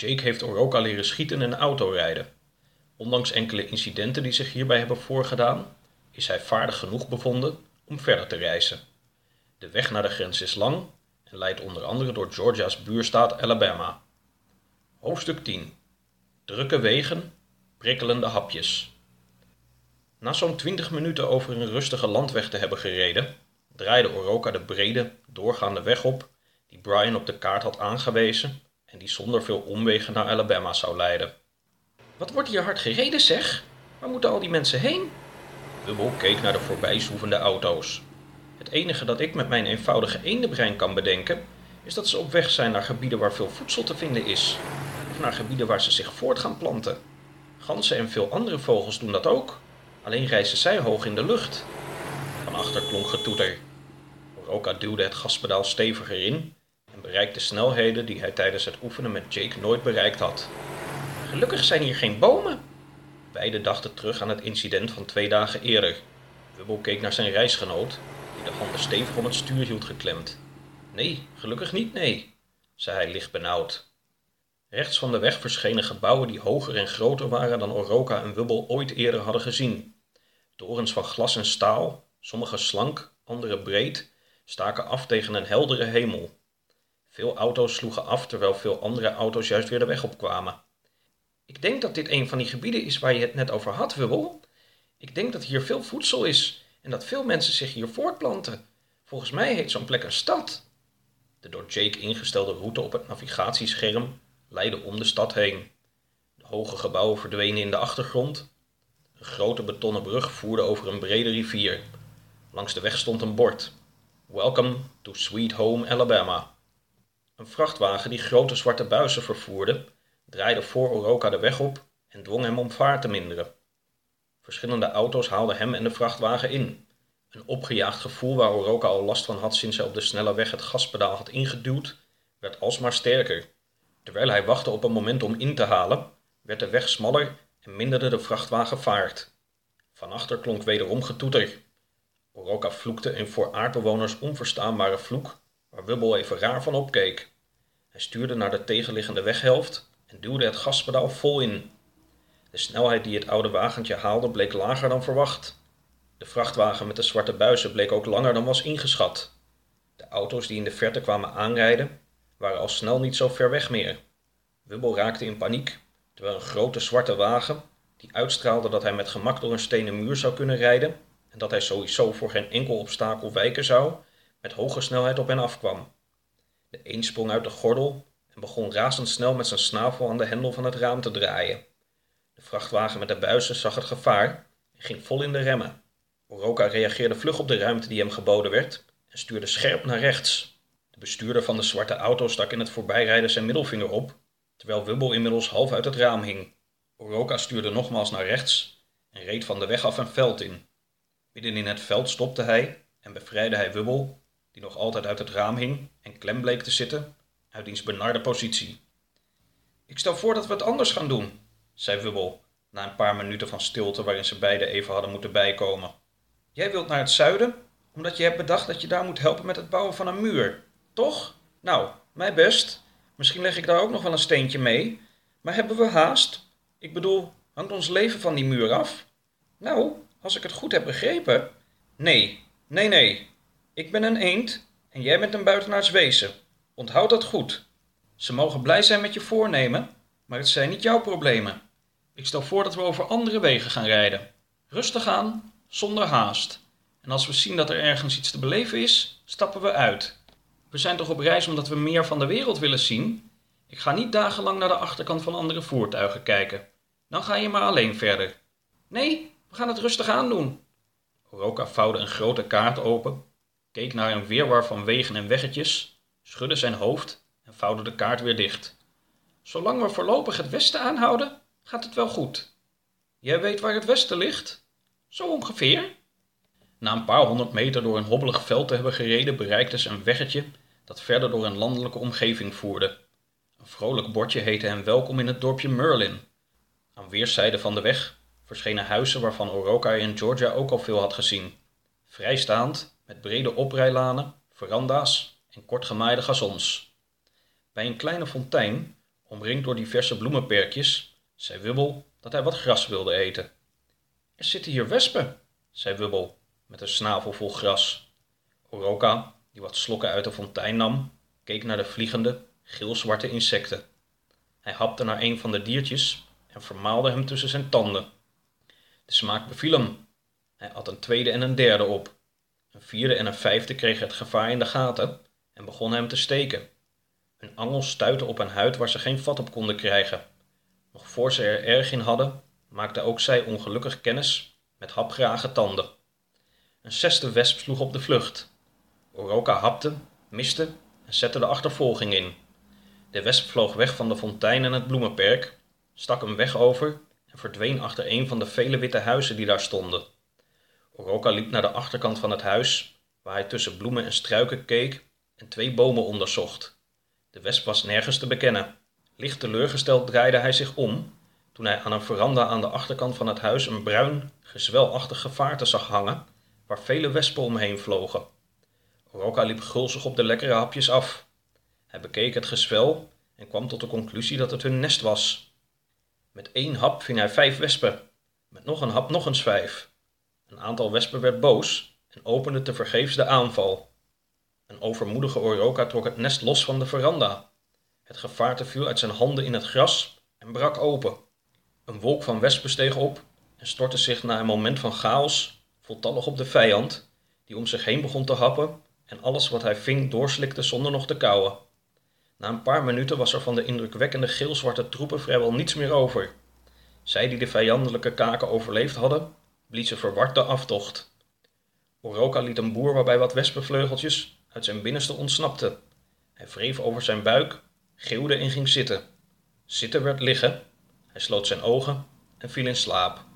Jake heeft Oroka leren schieten en autorijden. Ondanks enkele incidenten die zich hierbij hebben voorgedaan, is hij vaardig genoeg bevonden om verder te reizen. De weg naar de grens is lang en leidt onder andere door Georgia's buurstaat Alabama. Hoofdstuk 10 Drukke wegen, prikkelende hapjes. Na zo'n 20 minuten over een rustige landweg te hebben gereden, draaide Oroka de brede, doorgaande weg op die Brian op de kaart had aangewezen en die zonder veel omwegen naar Alabama zou leiden. Wat wordt hier hard gereden, zeg? Waar moeten al die mensen heen? Bubble keek naar de voorbijzoevende auto's. Het enige dat ik met mijn eenvoudige eendenbrein kan bedenken, is dat ze op weg zijn naar gebieden waar veel voedsel te vinden is. Of naar gebieden waar ze zich voort gaan planten. Ganzen en veel andere vogels doen dat ook. Alleen reizen zij hoog in de lucht. Van achter klonk getoeter. Oroka duwde het gaspedaal steviger in bereikte snelheden die hij tijdens het oefenen met Jake nooit bereikt had. Gelukkig zijn hier geen bomen. Beiden dachten terug aan het incident van twee dagen eerder. Wubbel keek naar zijn reisgenoot, die de handen stevig om het stuur hield geklemd. Nee, gelukkig niet, nee, zei hij licht benauwd. Rechts van de weg verschenen gebouwen die hoger en groter waren dan Oroka en Wubbel ooit eerder hadden gezien. Torens van glas en staal, sommige slank, andere breed, staken af tegen een heldere hemel. Veel auto's sloegen af terwijl veel andere auto's juist weer de weg opkwamen. Ik denk dat dit een van die gebieden is waar je het net over had, Wubbel. Ik denk dat hier veel voedsel is en dat veel mensen zich hier voortplanten. Volgens mij heet zo'n plek een stad. De door Jake ingestelde route op het navigatiescherm leidde om de stad heen. De hoge gebouwen verdwenen in de achtergrond. Een grote betonnen brug voerde over een brede rivier. Langs de weg stond een bord. Welcome to Sweet Home Alabama. Een vrachtwagen die grote zwarte buizen vervoerde, draaide voor Oroka de weg op en dwong hem om vaart te minderen. Verschillende auto's haalden hem en de vrachtwagen in. Een opgejaagd gevoel waar Oroka al last van had sinds hij op de snelle weg het gaspedaal had ingeduwd, werd alsmaar sterker. Terwijl hij wachtte op een moment om in te halen, werd de weg smaller en minderde de vrachtwagen vaart. Van achter klonk wederom getoeter. Oroka vloekte een voor aardbewoners onverstaanbare vloek, waar Wubbel even raar van opkeek. Hij stuurde naar de tegenliggende weghelft en duwde het gaspedaal vol in. De snelheid die het oude wagentje haalde bleek lager dan verwacht. De vrachtwagen met de zwarte buizen bleek ook langer dan was ingeschat. De auto's die in de verte kwamen aanrijden, waren al snel niet zo ver weg meer. Wubbel raakte in paniek, terwijl een grote zwarte wagen, die uitstraalde dat hij met gemak door een stenen muur zou kunnen rijden en dat hij sowieso voor geen enkel obstakel wijken zou, met hoge snelheid op hen afkwam. De een sprong uit de gordel en begon razendsnel met zijn snavel aan de hendel van het raam te draaien. De vrachtwagen met de buizen zag het gevaar en ging vol in de remmen. Oroka reageerde vlug op de ruimte die hem geboden werd en stuurde scherp naar rechts. De bestuurder van de zwarte auto stak in het voorbijrijden zijn middelvinger op, terwijl Wubbel inmiddels half uit het raam hing. Oroka stuurde nogmaals naar rechts en reed van de weg af een veld in. Midden in het veld stopte hij en bevrijdde hij Wubbel, die nog altijd uit het raam hing en klem bleek te zitten, uit diens benarde positie. Ik stel voor dat we het anders gaan doen, zei Wubbel, na een paar minuten van stilte waarin ze beiden even hadden moeten bijkomen. Jij wilt naar het zuiden, omdat je hebt bedacht dat je daar moet helpen met het bouwen van een muur, toch? Nou, mij best. Misschien leg ik daar ook nog wel een steentje mee. Maar hebben we haast? Ik bedoel, hangt ons leven van die muur af? Nou, als ik het goed heb begrepen. Nee, nee, nee. Ik ben een eend en jij bent een buitenaards wezen. Onthoud dat goed. Ze mogen blij zijn met je voornemen, maar het zijn niet jouw problemen. Ik stel voor dat we over andere wegen gaan rijden. Rustig aan, zonder haast. En als we zien dat er ergens iets te beleven is, stappen we uit. We zijn toch op reis omdat we meer van de wereld willen zien? Ik ga niet dagenlang naar de achterkant van andere voertuigen kijken. Dan ga je maar alleen verder. Nee, we gaan het rustig aandoen. Oroka vouwde een grote kaart open, keek naar een weerwar van wegen en weggetjes, schudde zijn hoofd en vouwde de kaart weer dicht. Zolang we voorlopig het westen aanhouden, gaat het wel goed. Jij weet waar het westen ligt? Zo ongeveer. Na een paar honderd meter door een hobbelig veld te hebben gereden, bereikten ze een weggetje dat verder door een landelijke omgeving voerde. Een vrolijk bordje heette hen welkom in het dorpje Merlin. Aan weerszijden van de weg verschenen huizen waarvan Oroka in Georgia ook al veel had gezien. Vrijstaand, met brede oprijlanen, veranda's en kort gemaaide gazons. Bij een kleine fontein, Omringd door diverse bloemenperkjes, zei Wubbel dat hij wat gras wilde eten. Er zitten hier wespen, zei Wubbel met een snavel vol gras. Oroka, die wat slokken uit de fontein nam, keek naar de vliegende, geelzwarte insecten. Hij hapte naar een van de diertjes en vermaalde hem tussen zijn tanden. De smaak beviel hem. Hij at een tweede en een derde op. Een vierde en een vijfde kregen het gevaar in de gaten en begonnen hem te steken. Een angel stuitte op een huid waar ze geen vat op konden krijgen. Nog voor ze er erg in hadden, maakte ook zij ongelukkig kennis met hapgrage tanden. Een zesde wesp sloeg op de vlucht. Oroka hapte, miste en zette de achtervolging in. De wesp vloog weg van de fontein en het bloemenperk, stak een weg over en verdween achter een van de vele witte huizen die daar stonden. Oroka liep naar de achterkant van het huis, waar hij tussen bloemen en struiken keek en twee bomen onderzocht. De wesp was nergens te bekennen. Licht teleurgesteld draaide hij zich om toen hij aan een veranda aan de achterkant van het huis een bruin, gezwelachtig gevaarte zag hangen, waar vele wespen omheen vlogen. Oroka liep gulzig op de lekkere hapjes af. Hij bekeek het gezwel en kwam tot de conclusie dat het hun nest was. Met één hap ving hij vijf wespen, met nog een hap nog eens vijf. Een aantal wespen werd boos en opende tevergeefs de aanval. Een overmoedige Oroka trok het nest los van de veranda. Het gevaarte viel uit zijn handen in het gras en brak open. Een wolk van wespen steeg op en stortte zich na een moment van chaos voltallig op de vijand, die om zich heen begon te happen en alles wat hij ving doorslikte zonder nog te kauwen. Na een paar minuten was er van de indrukwekkende geelzwarte troepen vrijwel niets meer over. Zij die de vijandelijke kaken overleefd hadden, bliezen verward de aftocht. Oroka liet een boer waarbij wat wespenvleugeltjes uit zijn binnenste ontsnapten. Hij wreef over zijn buik, geeuwde en ging zitten. Zitten werd liggen. Hij sloot zijn ogen en viel in slaap.